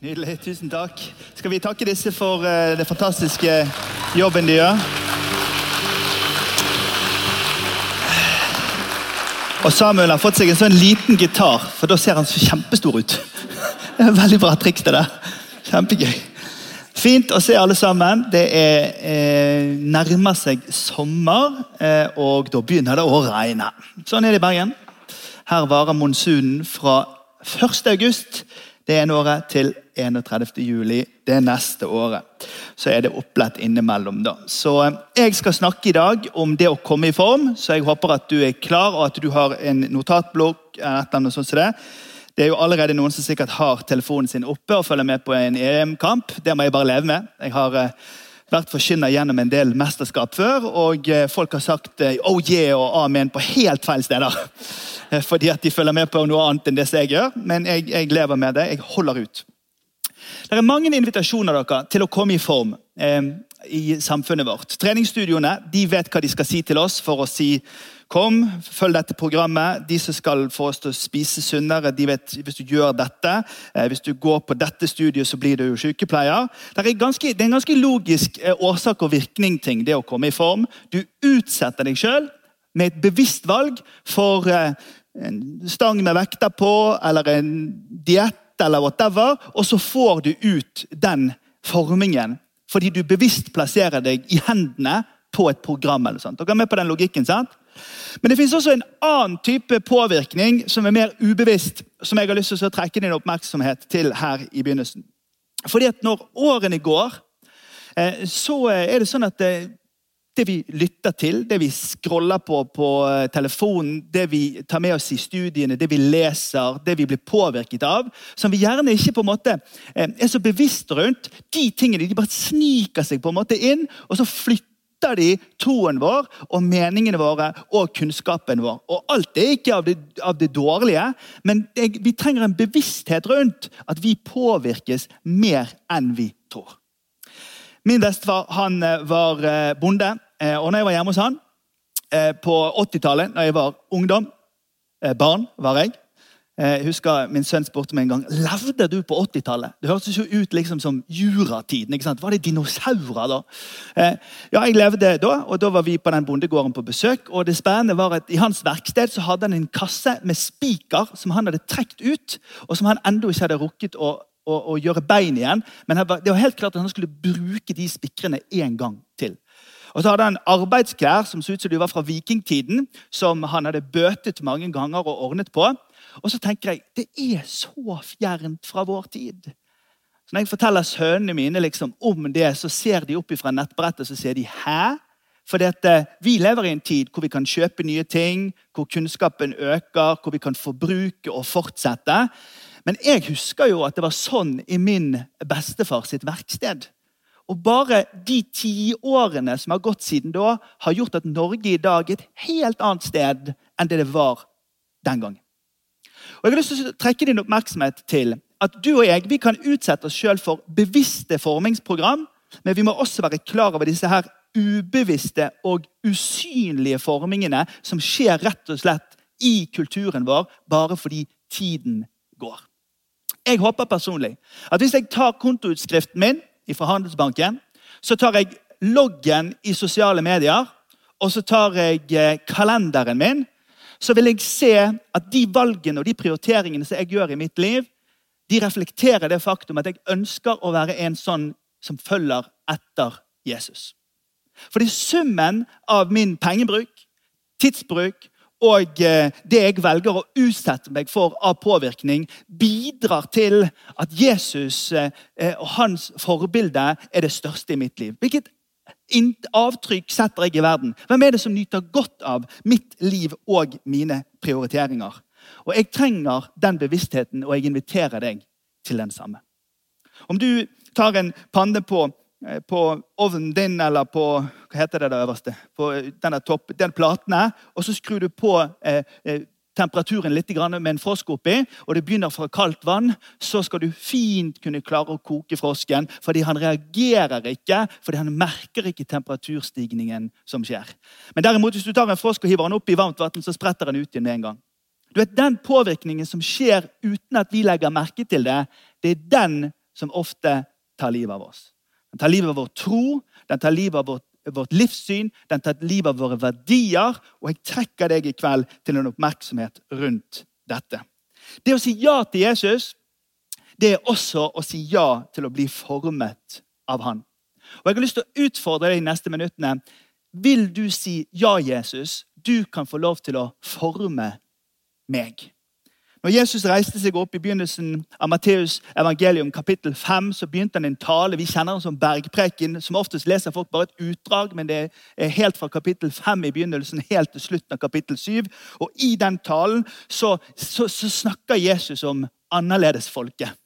Nydelig. Tusen takk. Skal vi takke disse for uh, det fantastiske jobben de gjør? Og Samuel har fått seg en sånn liten gitar, for da ser han så kjempestor ut. Det er Veldig bra triks det der. Kjempegøy. Fint å se alle sammen. Det er, eh, nærmer seg sommer, eh, og da begynner det å regne. Sånn er det i Bergen. Her varer monsunen fra 1. august det ene året til 31. juli det neste året. Så er det opplett innimellom. da. Så eh, Jeg skal snakke i dag om det å komme i form, så jeg håper at du er klar og at du har en notatblokk. et eller annet sånt som det. Det er jo allerede noen som sikkert har telefonen sin oppe og følger med på en EM-kamp. Det må jeg bare leve med. Jeg har eh, vært forkynner gjennom en del mesterskap før, og eh, folk har sagt eh, oh yeah og amen på helt feil steder. Eh, Fordi at de følger med på noe annet enn det som jeg gjør. Men jeg, jeg lever med det. Jeg holder ut. Det er mange invitasjoner dere, til å komme i form eh, i samfunnet vårt. Treningsstudioene de vet hva de skal si til oss for å si Kom, følg dette programmet. De som skal få oss til å spise sunnere, de vet hvis du gjør dette. Eh, hvis du går på dette studiet, så blir du jo sykepleier. Det er, ganske, det er en ganske logisk eh, årsak og virkning-ting, det å komme i form. Du utsetter deg sjøl med et bevisst valg for eh, en stang med vekter på, eller en diett, eller whatever, og så får du ut den formingen. Fordi du bevisst plasserer deg i hendene på et program. eller sånt. Dere er med på den logikken, sant? Men det fins også en annen type påvirkning som er mer ubevisst, som jeg har lyst til å trekke din oppmerksomhet til her i begynnelsen. Fordi at når årene går, eh, så er det sånn at det, det vi lytter til, det vi scroller på på eh, telefonen, det vi tar med oss i studiene, det vi leser, det vi blir påvirket av, som vi gjerne ikke på en måte eh, er så bevisst rundt, de tingene de bare sniker seg på en måte inn, og så flytter de troen vår og meningene våre og kunnskapen vår. Og Alt er ikke av det, av det dårlige, men det, vi trenger en bevissthet rundt at vi påvirkes mer enn vi tror. Min bestefar han eh, var eh, bonde, eh, og når jeg var hjemme hos han på 80-tallet, da jeg var ungdom, barn var jeg jeg husker Min sønn spurte meg en gang levde du på 80-tallet. Det hørtes jo ut liksom som juratiden. ikke sant? Var det dinosaurer da? ja, jeg levde da, og da var vi på den bondegården på besøk. og det spennende var at I hans verksted så hadde han en kasse med spiker som han hadde trukket ut, og som han ennå ikke hadde rukket å å, å gjøre bein igjen. Men det var helt klart at han skulle bruke de spikrene en gang til. Og så hadde han arbeidsklær som så ut som de var fra vikingtiden, som han hadde bøtet mange ganger og ordnet på. Og så tenker jeg det er så fjernt fra vår tid. Så Når jeg forteller sønnene mine liksom om det, så ser de opp fra nettbrettet så ser de, 'hæ?' Fordi at eh, Vi lever i en tid hvor vi kan kjøpe nye ting, hvor kunnskapen øker, hvor vi kan forbruke og fortsette. Men jeg husker jo at det var sånn i min bestefar sitt verksted. Og bare de tiårene som har gått siden da, har gjort at Norge i dag er et helt annet sted enn det det var den gangen. Og Jeg har lyst til å trekke din oppmerksomhet til at du og jeg vi kan utsette oss sjøl for bevisste formingsprogram, men vi må også være klar over disse her ubevisste og usynlige formingene som skjer rett og slett i kulturen vår bare fordi tiden går. Jeg håper personlig at hvis jeg tar kontoutskriften min fra Handelsbanken, så tar jeg loggen i sosiale medier, og så tar jeg eh, kalenderen min, så vil jeg se at de valgene og de prioriteringene som jeg gjør i mitt liv, de reflekterer det faktum at jeg ønsker å være en sånn som følger etter Jesus. Fordi summen av min pengebruk, tidsbruk og eh, det jeg velger å utsette meg for av påvirkning, bidrar til at Jesus eh, eh, og hans forbilde er det største i mitt liv. Hvilket avtrykk setter jeg i verden? Hvem er det som nyter godt av mitt liv og mine prioriteringer? Og Jeg trenger den bevisstheten, og jeg inviterer deg til den samme. Om du tar en panne på eh, på ovnen din eller på hva heter det der øverste, på denne topp, den platene, og så skrur du på eh, eh temperaturen litt med en frosk oppi, og det begynner fra kaldt vann, så skal du fint kunne klare å koke frosken. Fordi han reagerer ikke, fordi han merker ikke temperaturstigningen som skjer. Men derimot, hvis du tar en frosk og hiver den opp i varmt vann, så spretter den ut igjen med en gang. Du vet, Den påvirkningen som skjer uten at vi legger merke til det, det er den som ofte tar livet av oss. Den tar livet av vår tro, den tar livet av vårt vårt livssyn, den tar livet av våre verdier. Og jeg trekker deg i kveld til en oppmerksomhet rundt dette. Det å si ja til Jesus, det er også å si ja til å bli formet av han. Og Jeg har lyst til å utfordre deg de neste minuttene. Vil du si ja, Jesus? Du kan få lov til å forme meg. Når Jesus reiste seg opp i begynnelsen av Matteus evangelium kapittel 5, så begynte han en tale. Vi kjenner den som bergpreken. Som oftest leser folk bare et utdrag, men det er helt fra kapittel 5 i begynnelsen helt til slutten av kapittel 7. Og i den talen så, så, så snakker Jesus om annerledesfolket.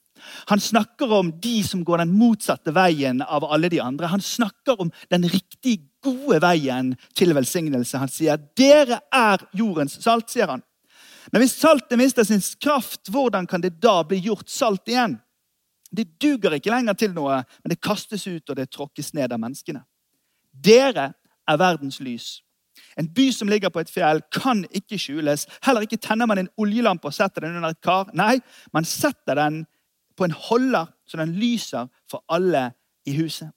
Han snakker om de som går den motsatte veien av alle de andre. Han snakker om den riktig gode veien til velsignelse. Han sier 'Dere er jordens salt', sier han. Men hvis saltet mister sin kraft, hvordan kan det da bli gjort salt igjen? Det duger ikke lenger til noe, men det kastes ut og det tråkkes ned av menneskene. Dere er verdens lys. En by som ligger på et fjell, kan ikke skjules. Heller ikke tenner man en oljelampe og setter den under et kar. Nei, man setter den på en holder, så den lyser for alle i huset.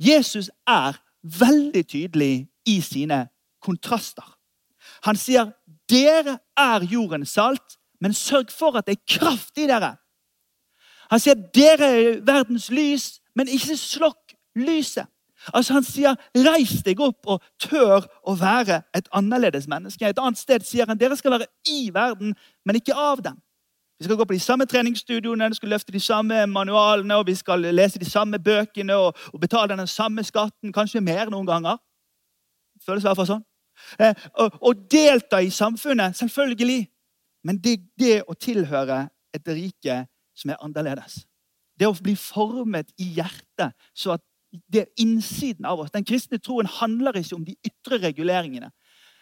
Jesus er veldig tydelig i sine kontraster. Han sier dere er jordens salt, men sørg for at det er kraft i dere. Han sier dere er verdens lys, men ikke slokk lyset. Altså Han sier 'reis deg opp og tør å være et annerledes menneske'. Et annet sted sier han dere skal være i verden, men ikke av den. Vi skal gå på de samme treningsstudioene, vi skal løfte de samme manualene og vi skal lese de samme bøkene og, og betale den samme skatten, kanskje mer noen ganger. Føles i hvert fall sånn. Eh, å delta i samfunnet, selvfølgelig. Men det, det å tilhøre et rike som er annerledes. Det å bli formet i hjertet, så at det er innsiden av oss Den kristne troen handler ikke om de ytre reguleringene.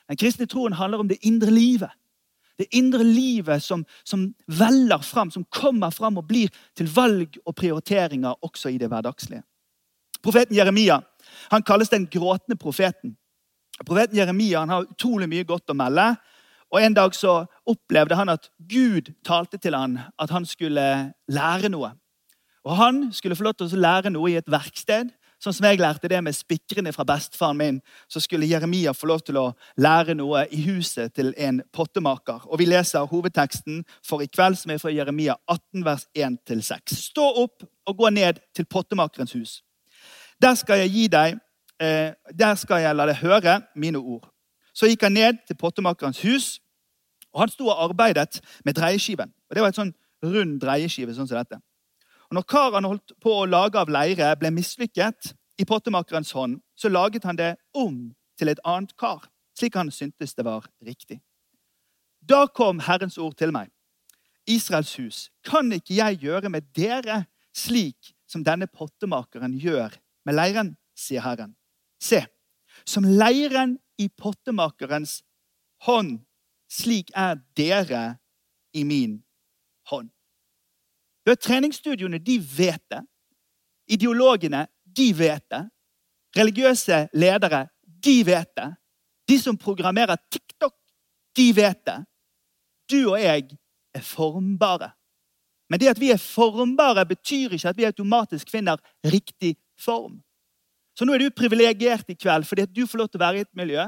Den kristne troen handler om det indre livet. Det indre livet som, som veller fram, som kommer fram og blir til valg og prioriteringer også i det hverdagslige. Profeten Jeremia han kalles den gråtende profeten. Profeten Jeremia han har utrolig mye godt å melde. Og En dag så opplevde han at Gud talte til han at han skulle lære noe. Og Han skulle få lov til å lære noe i et verksted. Sånn som jeg lærte det med spikrene fra bestefaren min, så skulle Jeremia få lov til å lære noe i huset til en pottemaker. Og Vi leser hovedteksten for i kveld, som er fra Jeremia 18, vers 1-6. Stå opp og gå ned til pottemakerens hus. Der skal jeg gi deg der skal jeg la deg høre mine ord. Så gikk han ned til pottemakerens hus, og han sto og arbeidet med dreieskiven. Og Det var et sånn rund dreieskive sånn som dette. Og når karene holdt på å lage av leire, ble mislykket i pottemakerens hånd, så laget han det om til et annet kar, slik han syntes det var riktig. Da kom Herrens ord til meg. Israels hus, kan ikke jeg gjøre med dere slik som denne pottemakeren gjør med leiren, sier Herren. Se, som leiren i pottemakerens hånd, slik er dere i min hånd. Det er Treningsstudioene de vet det. Ideologene de vet det. Religiøse ledere de vet det. De som programmerer TikTok, de vet det. Du og jeg er formbare. Men det at vi er formbare, betyr ikke at vi automatisk finner riktig form. Så nå er du privilegert i kveld fordi du får lov til å være i et miljø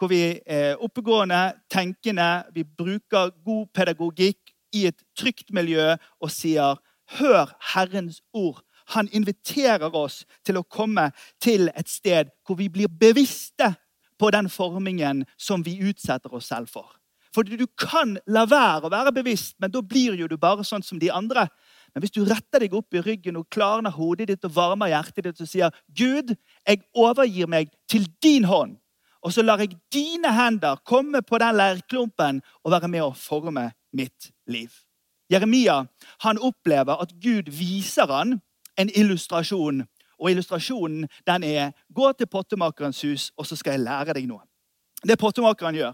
hvor vi er oppegående, tenkende, vi bruker god pedagogikk i et trygt miljø og sier 'Hør Herrens ord'. Han inviterer oss til å komme til et sted hvor vi blir bevisste på den formingen som vi utsetter oss selv for. Fordi du kan la være å være bevisst, men da blir jo du bare sånn som de andre. Men hvis du retter deg opp i ryggen og klarner hodet ditt og varmer hjertet ditt og sier, 'Gud, jeg overgir meg til din hånd', og så lar jeg dine hender komme på den leirklumpen og være med å forme mitt liv. Jeremia han opplever at Gud viser han en illustrasjon Og illustrasjonen den er 'Gå til pottemakerens hus, og så skal jeg lære deg noe'. Det pottemakeren gjør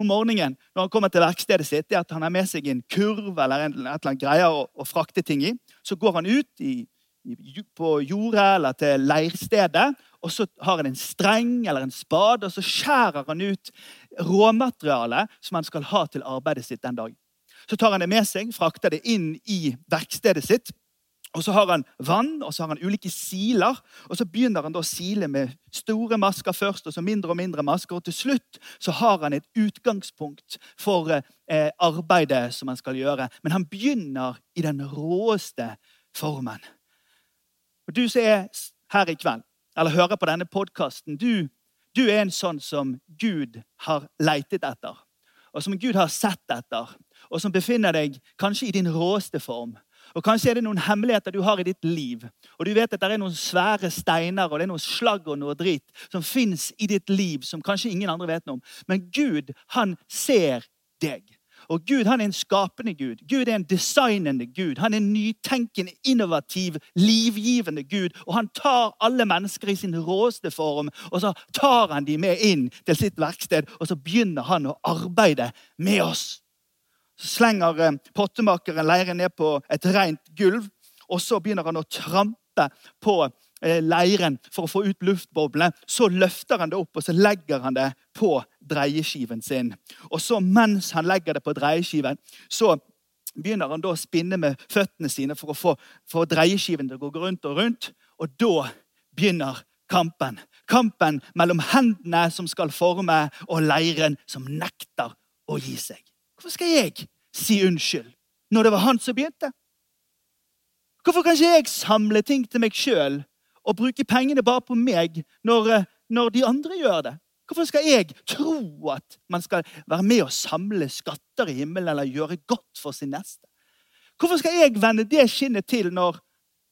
om morgenen når han kommer til verkstedet sitt, er at han har med seg en kurv eller et eller annet greier å, å frakte ting i. Så går han ut i, i, på jordet eller til leirstedet, og så har han en streng eller en spade, og så skjærer han ut råmaterialet som han skal ha til arbeidet sitt den dagen. Så tar han det med seg, frakter det inn i verkstedet sitt. Og Så har han vann og så har han ulike siler. og Så begynner han å sile med store masker først, og så mindre og mindre masker. og Til slutt så har han et utgangspunkt for eh, arbeidet som han skal gjøre. Men han begynner i den råeste formen. Og Du som er her i kveld, eller hører på denne podkasten, du, du er en sånn som Gud har leitet etter. Og som Gud har sett etter og som befinner deg kanskje i din råeste form. Og Kanskje er det noen hemmeligheter du har i ditt liv. Og du vet at det er noen svære steiner og det er noen slagg og noe dritt som fins i ditt liv som kanskje ingen andre vet noe om. Men Gud, han ser deg. Og Gud han er en skapende Gud. Gud er en designende Gud. Han er en nytenkende, innovativ, livgivende Gud. Og han tar alle mennesker i sin råeste form, og så tar han de med inn til sitt verksted. Og så begynner han å arbeide med oss. Så slenger eh, pottemakeren leiren ned på et rent gulv, og så begynner han å trampe på eh, leiren for å få ut luftboblene. Så løfter han det opp og så legger han det på dreieskiven sin. Og så Mens han legger det på dreieskiven, så begynner han da å spinne med føttene sine for å få for dreieskiven til å gå rundt og rundt. Og da begynner kampen. Kampen mellom hendene som skal forme, og leiren som nekter å gi seg. Hvorfor skal jeg si unnskyld når det var han som begynte? Hvorfor kan ikke jeg samle ting til meg sjøl og bruke pengene bare på meg når, eh, når de andre gjør det? Hvorfor skal jeg tro at man skal være med og samle skatter i himmelen eller gjøre godt for sin neste? Hvorfor skal jeg vende det skinnet til når,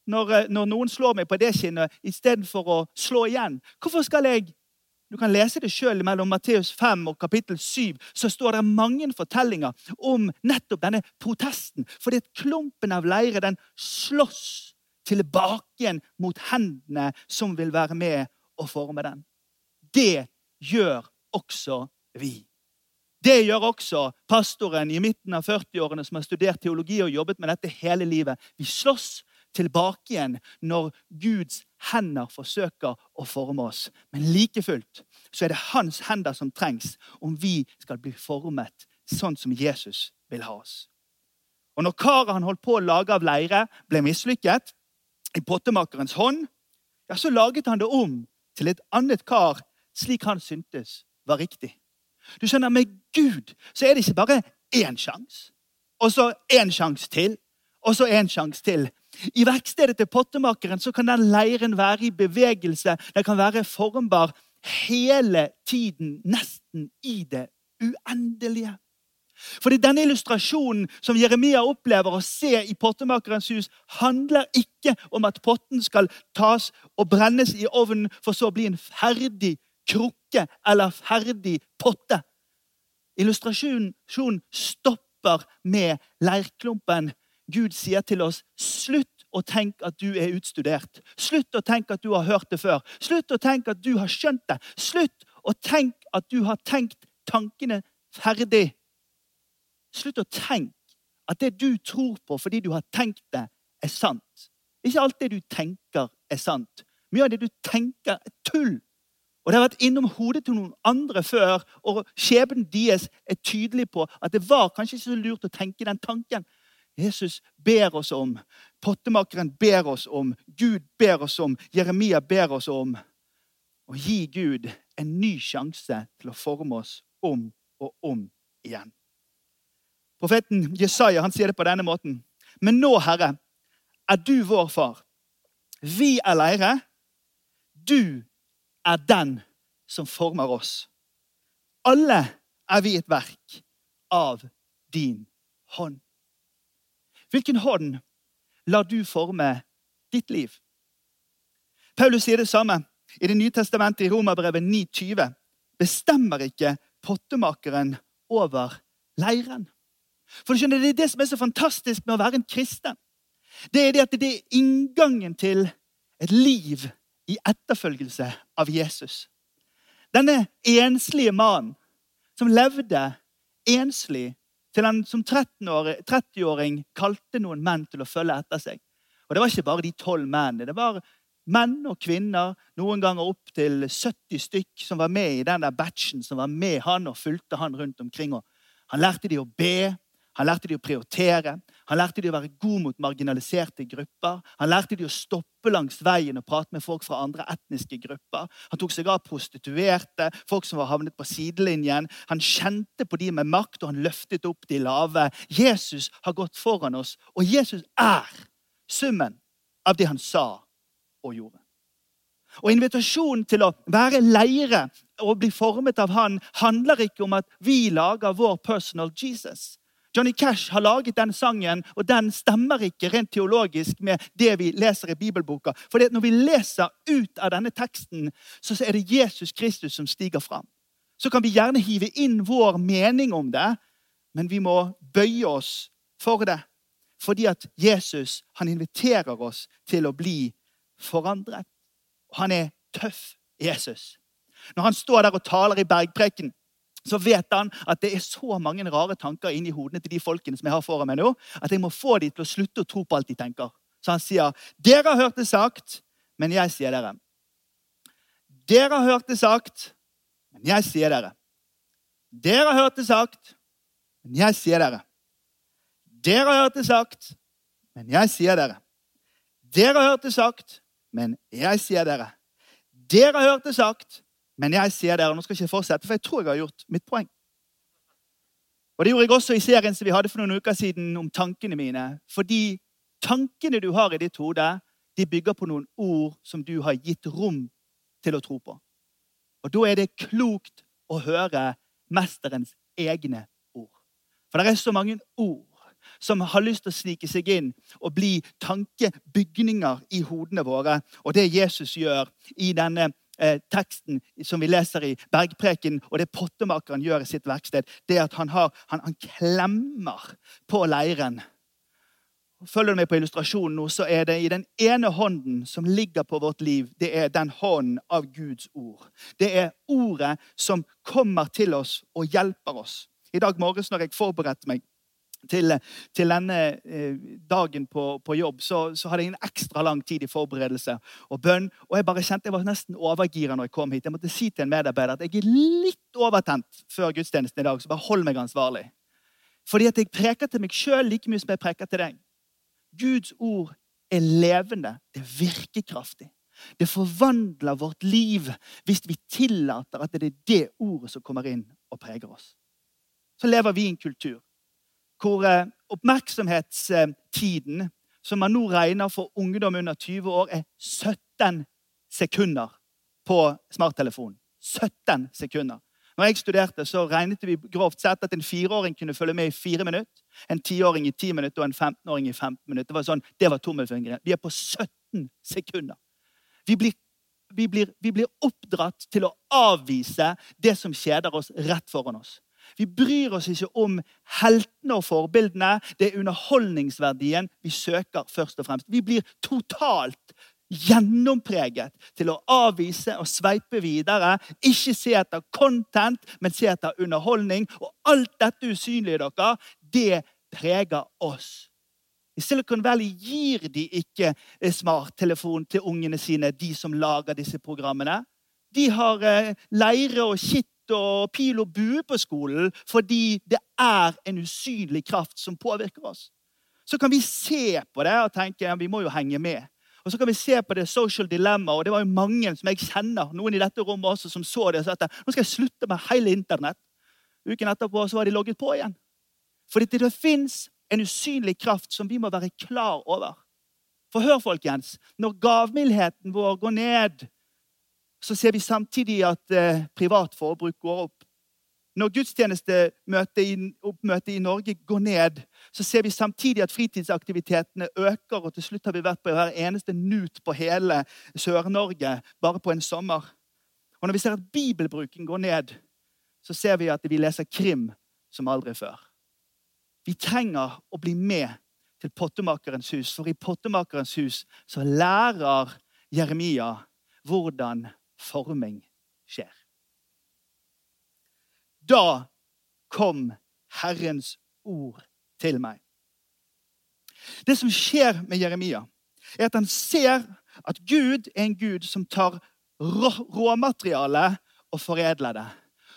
når, eh, når noen slår meg på det skinnet istedenfor å slå igjen? Hvorfor skal jeg du kan lese det sjøl mellom Matteus 5 og kapittel 7. Så står det mange fortellinger om nettopp denne protesten. Fordi at klumpen av leire den slåss tilbake igjen mot hendene som vil være med og forme den. Det gjør også vi. Det gjør også pastoren i midten av 40-årene som har studert teologi og jobbet med dette hele livet. Vi slåss tilbake igjen når Guds hender forsøker å forme oss. Men like fullt så er det hans hender som trengs om vi skal bli formet sånn som Jesus vil ha oss. Og når karet han holdt på å lage av leire, ble mislykket i pottemakerens hånd, ja, så laget han det om til et annet kar slik han syntes var riktig. Du skjønner, Med Gud så er det ikke bare én sjanse, og så én sjanse til, og så én sjanse til. I verkstedet til pottemakeren så kan den leiren være i bevegelse. Den kan være formbar hele tiden, nesten i det uendelige. Fordi Denne illustrasjonen som Jeremia opplever å se i pottemakerens hus, handler ikke om at potten skal tas og brennes i ovnen for så å bli en ferdig krukke eller ferdig potte. Illustrasjonen stopper med leirklumpen Gud sier til oss slutt å tenke at du er utstudert. Slutt å tenke at du har hørt det før. Slutt å tenke at du har skjønt det. Slutt å tenke at du har tenkt tankene ferdig. Slutt å tenke at det du tror på fordi du har tenkt det, er sant. Ikke alt det du tenker, er sant. Mye av det du tenker, er tull. Og Det har vært innom hodet til noen andre før, og skjebnen deres er tydelig på at det var kanskje ikke så lurt å tenke den tanken. Jesus ber oss om, pottemakeren ber oss om, Gud ber oss om, Jeremia ber oss om å gi Gud en ny sjanse til å forme oss om og om igjen. Profeten Jesaja han sier det på denne måten. Men nå, Herre, er du vår far. Vi er leire. Du er den som former oss. Alle er vi et verk av din hånd. Hvilken hånd lar du forme ditt liv? Paulus sier det samme i Det nye testamentet i Romerbrevet 9,20. Bestemmer ikke pottemakeren over leiren? For du skjønner, Det er det som er så fantastisk med å være en kristen. Det er det at det er inngangen til et liv i etterfølgelse av Jesus. Denne enslige mannen som levde enslig til han som 30-åring kalte noen menn til å følge etter seg. Og Det var ikke bare de tolv mennene. Det var menn og kvinner, noen ganger opptil 70 stykk, som var med i den der batchen som var med han og fulgte han rundt omkring. Han lærte de å be, han lærte de å prioritere, han lærte de å være god mot marginaliserte grupper. Han lærte de å stoppe langs veien og prate med folk fra andre etniske grupper. Han tok seg av prostituerte, folk som var havnet på sidelinjen. Han kjente på de med makt, og han løftet opp de lave. Jesus har gått foran oss, og Jesus er summen av det han sa og gjorde. Og Invitasjonen til å være leire og bli formet av han handler ikke om at vi lager vår personal Jesus. Johnny Cash har laget den sangen, og den stemmer ikke rent teologisk med det vi leser i bibelboka. For når vi leser ut av denne teksten, så er det Jesus Kristus som stiger fram. Så kan vi gjerne hive inn vår mening om det, men vi må bøye oss for det. Fordi at Jesus han inviterer oss til å bli forandret. Han er tøff, Jesus. Når han står der og taler i bergpreken, så vet han at det er så mange rare tanker inni hodene til de folkene som jeg har foran meg nå, at jeg må få dem til å slutte å tro på alt de tenker. Så han sier, 'Dere har hørt det sagt, men jeg sier dere.' 'Dere har hørt det sagt, men jeg sier dere.' 'Dere har hørt det sagt, men jeg sier dere.' 'Dere har hørt det sagt, men jeg sier dere.' 'Dere har hørt det sagt, men jeg sier dere.' 'Dere har hørt det sagt, men jeg sier dere, nå skal jeg ikke fortsette, for jeg tror jeg har gjort mitt poeng. Og Det gjorde jeg også i serien som vi hadde for noen uker siden om tankene mine. Fordi tankene du har i ditt hode, de bygger på noen ord som du har gitt rom til å tro på. Og Da er det klokt å høre mesterens egne ord. For det er så mange ord som har lyst til å snike seg inn og bli tankebygninger i hodene våre. Og det Jesus gjør i denne eh, teksten som vi leser i Bergpreken, og det pottemakeren gjør i sitt verksted, det er at han, har, han, han klemmer på leiren. Følger du med på illustrasjonen nå, så er det i den ene hånden som ligger på vårt liv, det er den hånden av Guds ord. Det er ordet som kommer til oss og hjelper oss. I dag morges når jeg forberedte meg til, til denne eh, dagen på, på jobb, så, så, hadde jeg en ekstra lang tid i forberedelse og bønn. Og jeg bare kjente jeg var nesten overgira når jeg kom hit. Jeg måtte si til en medarbeider at jeg er litt overtent før gudstjenesten i dag, så bare hold meg ansvarlig. Fordi at jeg preker til meg sjøl like mye som jeg preker til deg. Guds ord er levende. Det er virkekraftig. Det forvandler vårt liv hvis vi tillater at det er det ordet som kommer inn og preger oss. Så lever vi i en kultur hvor eh, oppmerksomhetstiden som man nå regner for ungdom under 20 år, er 17 sekunder på smarttelefonen. 17 sekunder. Når jeg studerte, så regnet vi grovt sett at en fireåring kunne følge med i fire minutter, en tiåring i ti minutter og en 15-åring i 15 minutter. Det var sånn, det var tommelfingeren. Vi er på 17 sekunder. Vi blir, vi, blir, vi blir oppdratt til å avvise det som kjeder oss, rett foran oss. Vi bryr oss ikke om heltene og forbildene. Det er underholdningsverdien vi søker først og fremst. Vi blir totalt gjennompreget til å avvise og sveipe videre. Ikke se etter content, men se etter underholdning. Og alt dette usynlige dere, det preger oss. I Silicon Valley gir de ikke smarttelefon til ungene sine, de som lager disse programmene. De har eh, leire og kitt og pil og bue på skolen fordi det er en usynlig kraft som påvirker oss. Så kan vi se på det og tenke ja, vi må jo henge med. Og så kan vi se på det social dilemma, og det var jo mange som jeg kjenner, noen i dette rommet også, som så det og sa at nå skal jeg slutte med hele Internett. Uken etterpå så var de logget på igjen. Fordi det, det fins en usynlig kraft som vi må være klar over. For hør, folkens, når gavmildheten vår går ned, så ser vi samtidig at eh, privat forbruk går opp. Når gudstjenesteoppmøtet i Norge går ned, så ser vi samtidig at fritidsaktivitetene øker. og Til slutt har vi vært på hver eneste nut på hele Sør-Norge bare på en sommer. Og Når vi ser at bibelbruken går ned, så ser vi at vi leser krim som aldri før. Vi trenger å bli med til Pottemakerens hus, for i Pottemakerens hus så lærer Jeremia hvordan forming skjer. Da kom Herrens ord til meg. Det som skjer med Jeremia, er at han ser at Gud er en Gud som tar råmateriale og foredler det.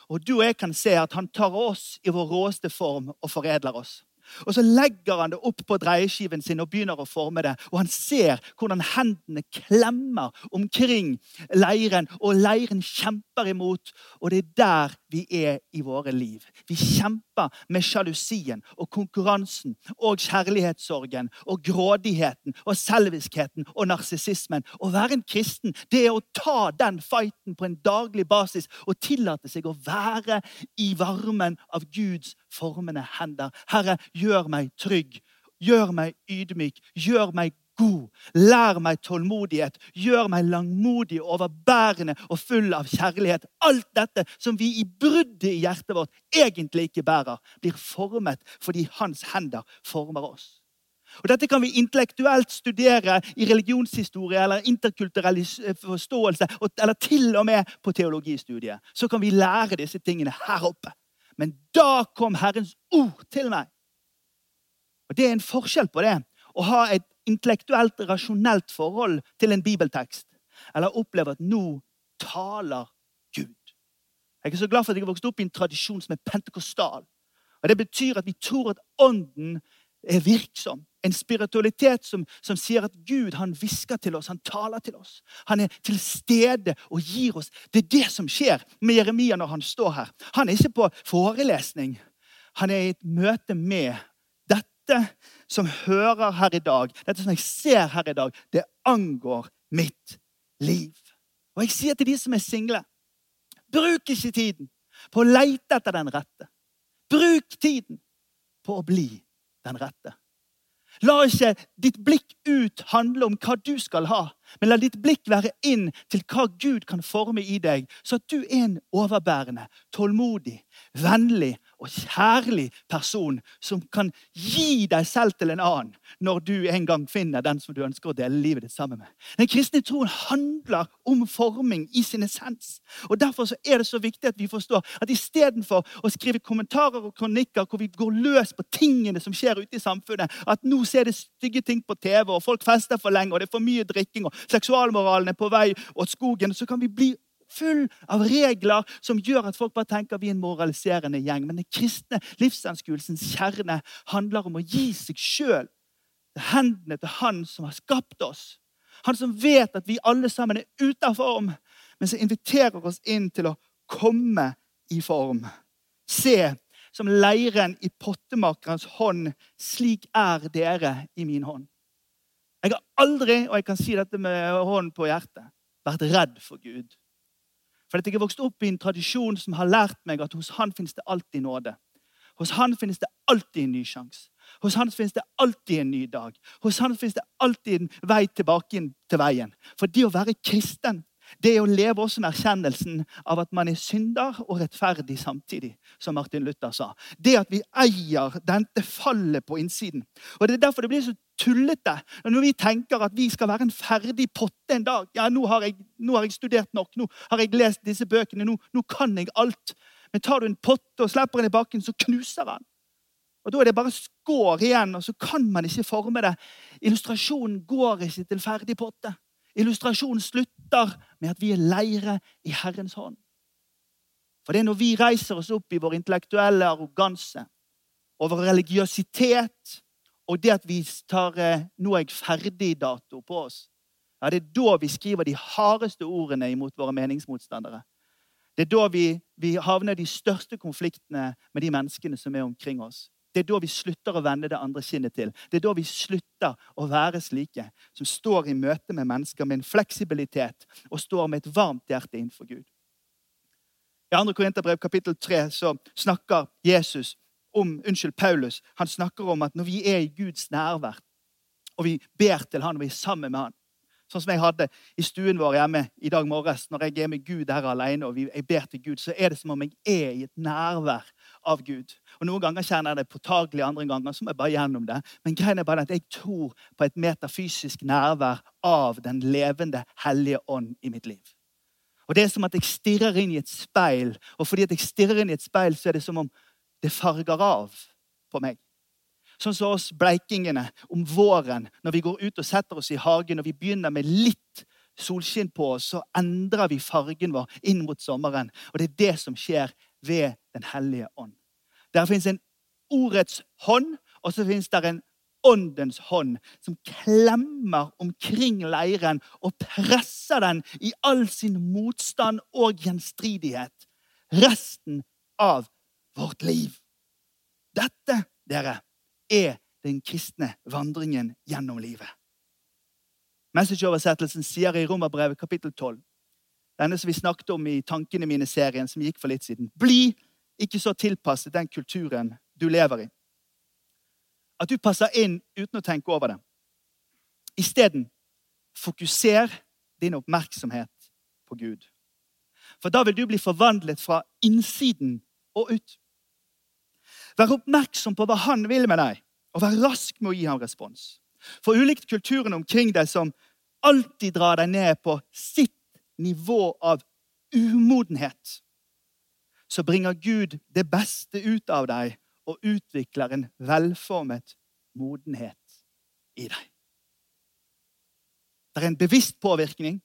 Og du og jeg kan se at han tar oss i vår råeste form og foredler oss. Og Så legger han det opp på dreieskiven sin og begynner å forme det. Og han ser hvordan hendene klemmer omkring leiren, og leiren kjemper imot. Og det er der vi er i våre liv. Vi kjemper med sjalusien og konkurransen og kjærlighetssorgen og grådigheten og selviskheten og narsissismen. Å være en kristen det er å ta den fighten på en daglig basis og tillate seg å være i varmen av Guds formende hender. Herre, gjør meg trygg, gjør meg ydmyk, gjør meg god. Lær meg tålmodighet, gjør meg langmodig, overbærende og full av kjærlighet. Alt dette som vi i bruddet i hjertet vårt egentlig ikke bærer, blir formet fordi hans hender former oss. Og Dette kan vi intellektuelt studere i religionshistorie eller interkulturell forståelse, eller til og med på teologistudiet. Så kan vi lære disse tingene her oppe. Men da kom Herrens ord til meg. Og Det er en forskjell på det å ha et intellektuelt, rasjonelt forhold til en bibeltekst, eller opplever at nå taler Gud. Jeg er så glad for at jeg har vokst opp i en tradisjon som er pentekostal. Og Det betyr at vi tror at Ånden er virksom. En spiritualitet som, som sier at Gud han hvisker til oss, han taler til oss. Han er til stede og gir oss. Det er det som skjer med Jeremia når han står her. Han er ikke på forelesning. Han er i et møte med dette som hører her i dag. Dette som jeg ser her i dag, det angår mitt liv. Og jeg sier til de som er single, bruk ikke tiden på å leite etter den rette. Bruk tiden på å bli den rette. La ikke ditt blikk ut handle om hva du skal ha, men la ditt blikk være inn til hva Gud kan forme i deg, så at du er en overbærende, tålmodig, vennlig og kjærlig person som kan gi deg selv til en annen når du en gang finner den som du ønsker å dele livet ditt sammen med. Den kristne troen handler om forming i sin essens. Og Derfor er det så viktig at vi forstår at istedenfor å skrive kommentarer og kronikker hvor vi går løs på tingene som skjer ute i samfunnet, at nå ser det stygge ting på TV, og folk fester for lenge, og det er for mye drikking, og seksualmoralen er på vei åt skogen, så kan vi bli full av regler som gjør at folk bare tenker vi er en moraliserende gjeng. Men den kristne livsanskuelsens kjerne handler om å gi seg sjøl hendene til Han som har skapt oss. Han som vet at vi alle sammen er ute av form, men som inviterer oss inn til å komme i form. Se, som leiren i pottemakerens hånd, slik er dere i min hånd. Jeg har aldri, og jeg kan si dette med hånden på hjertet, vært redd for Gud. For at jeg har vokst opp i en tradisjon som har lært meg at hos han finnes det alltid nåde. Hos han finnes det alltid en ny sjanse. Hos han finnes det alltid en ny dag. Hos han finnes det alltid en vei tilbake til veien. For det å være kristen det er å leve også med erkjennelsen av at man er synder og rettferdig samtidig, som Martin Luther sa. Det at vi eier dette fallet på innsiden. Og Det er derfor det blir så tullete når vi tenker at vi skal være en ferdig potte en dag. Ja, nå har jeg, nå har jeg studert nok, nå har jeg lest disse bøkene, nå, nå kan jeg alt. Men tar du en potte og slipper den i bakken, så knuser den. Og Da er det bare skår igjen, og så kan man ikke forme det. Illustrasjonen går ikke til ferdig potte. Illustrasjonen slutter med at vi er leire i Herrens hånd. For det er når vi reiser oss opp i vår intellektuelle arroganse, og vår religiøsitet og det at vi tar eh, 'nå er jeg ferdig'-dato på oss, ja, det er da vi skriver de hardeste ordene imot våre meningsmotstandere. Det er da vi, vi havner de største konfliktene med de menneskene som er omkring oss. Det er da vi slutter å vende det andre kinnet til. Det er da vi slutter å være slike som står i møte med mennesker med en fleksibilitet og står med et varmt hjerte innenfor Gud. I 2. Korinterbrev kapittel 3 så snakker Jesus om, unnskyld, Paulus han snakker om at når vi er i Guds nærvær, og vi ber til han og vi er sammen med han, Sånn som jeg hadde i stuen vår hjemme i dag morges. Når jeg er med Gud her alene og jeg ber til Gud, så er det som om jeg er i et nærvær av Gud. Og Noen ganger kjenner jeg det påtagelig, andre ganger så må jeg bare gjennom det. Men greien er bare at jeg tror på et metafysisk nærvær av den levende Hellige Ånd i mitt liv. Og Det er som at jeg stirrer inn i et speil, og fordi jeg stirrer inn i et speil, så er det som om det farger av på meg. Sånn som oss bleikingene om våren, når vi går ut og setter oss i hagen og vi begynner med litt solskinn på oss, så endrer vi fargen vår inn mot sommeren. Og det er det som skjer ved Den hellige ånd. Der fins en ordets hånd, og så fins det en åndens hånd som klemmer omkring leiren og presser den i all sin motstand og gjenstridighet resten av vårt liv. Dette, dere, er den kristne vandringen gjennom livet. Messageoversettelsen sier i Romerbrevet kapittel 12, denne som vi snakket om i Tankene mine-serien som gikk for litt siden Bli ikke så tilpasset den kulturen du lever i. At du passer inn uten å tenke over det. Isteden fokuser din oppmerksomhet på Gud. For da vil du bli forvandlet fra innsiden og ut. Vær oppmerksom på hva han vil med deg, og vær rask med å gi ham respons. For ulikt kulturen omkring deg som alltid drar deg ned på sitt nivå av umodenhet, så bringer Gud det beste ut av deg og utvikler en velformet modenhet i deg. Det er en bevisst påvirkning,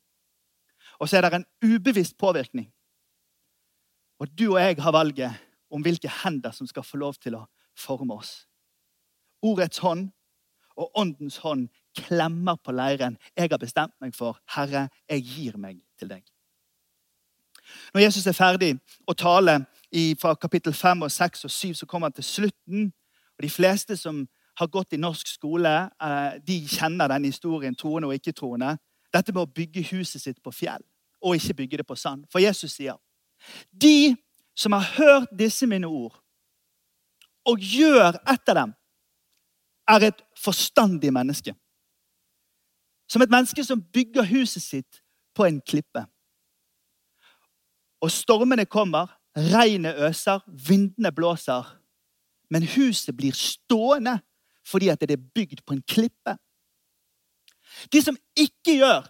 og så er det en ubevisst påvirkning. Og du og jeg har valget om hvilke hender som skal få lov til å forme oss. Ordets hånd og åndens hånd klemmer på leiren. Jeg har bestemt meg for, Herre, jeg gir meg til deg. Når Jesus er ferdig å tale fra kapittel 5 og 6 og 7, så kommer han til slutten. og De fleste som har gått i norsk skole, eh, de kjenner denne historien, troende og ikke-troende. Dette med å bygge huset sitt på fjell og ikke bygge det på sand. For Jesus sier de som har hørt disse mine ord, og gjør etter dem, er et forstandig menneske. Som et menneske som bygger huset sitt på en klippe. Og stormene kommer, regnet øser, vindene blåser. Men huset blir stående fordi at det er bygd på en klippe. De som ikke gjør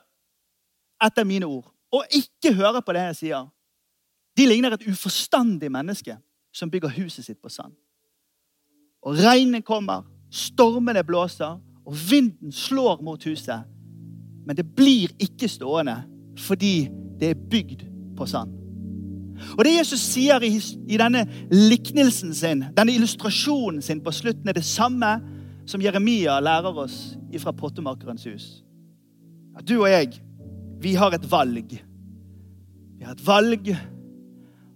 etter mine ord, og ikke hører på det jeg sier, de ligner et uforstandig menneske som bygger huset sitt på sand. Og regnet kommer, stormene blåser, og vinden slår mot huset. Men det blir ikke stående fordi det er bygd på sand. Og Det Jesus sier i, denne liknelsen sin, denne illustrasjonen sin på slutten, er det samme som Jeremia lærer oss fra pottemakerens hus. At du og jeg, vi har et valg. Vi har et valg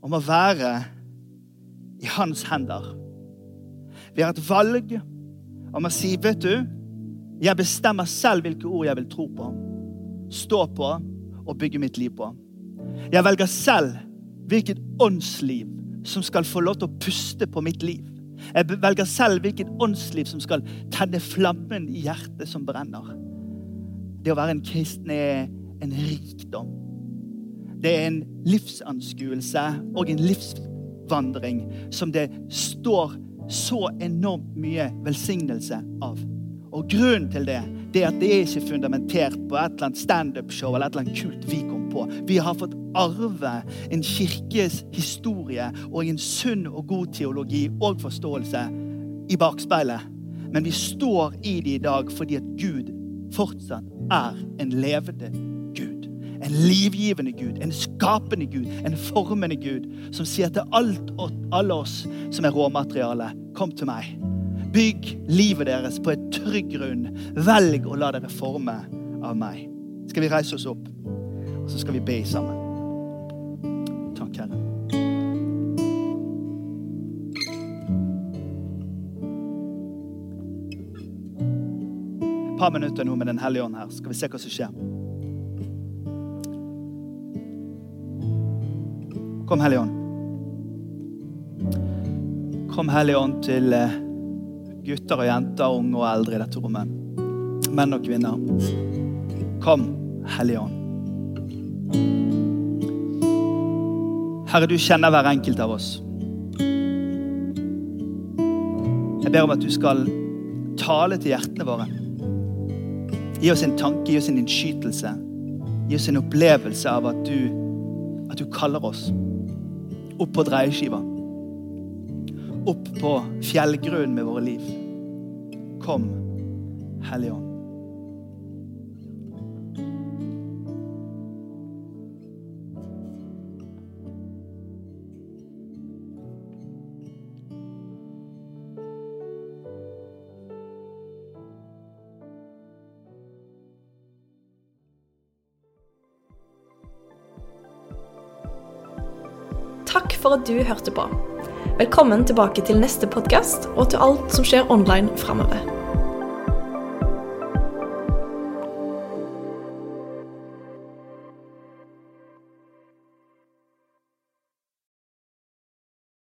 om å være i hans hender. Vi har et valg om å si, vet du, jeg bestemmer selv hvilke ord jeg vil tro på, stå på og bygge mitt liv på. Jeg velger selv hvilket åndsliv som skal få lov til å puste på mitt liv. Jeg velger selv hvilket åndsliv som skal tenne flammen i hjertet som brenner. Det å være en kristen er en rikdom. Det er en livsanskuelse og en livsvandring som det står så enormt mye velsignelse av. Og grunnen til det, det er at det er ikke fundamentert på et eller annet standup-show eller et eller annet kult vi kom på. Vi har fått arve en kirkes historie og en sunn og god teologi og forståelse i bakspeilet. Men vi står i det i dag fordi at Gud fortsatt er en levende en livgivende Gud, en skapende Gud, en formende Gud, som sier til alt og alle oss som er råmateriale, kom til meg. Bygg livet deres på et trygg grunn. Velg å la dere forme av meg. Skal vi reise oss opp, og så skal vi be sammen. Takk, Herre. Et par minutter nå med Den hellige ånd her. Skal vi se hva som skjer. Kom, Hellige Ånd. Kom, Hellige Ånd, til eh, gutter og jenter, unge og eldre i dette rommet. Menn og kvinner. Kom, Hellige Ånd. Herre, du kjenner hver enkelt av oss. Jeg ber om at du skal tale til hjertene våre. Gi oss en tanke, gi oss en innskytelse. Gi oss en opplevelse av at du, at du kaller oss opp på dreieskiva. Opp på fjellgrunnen med våre liv. Kom, Hellige Ånd. Du hørte på. Velkommen tilbake til neste podkast og til alt som skjer online framover.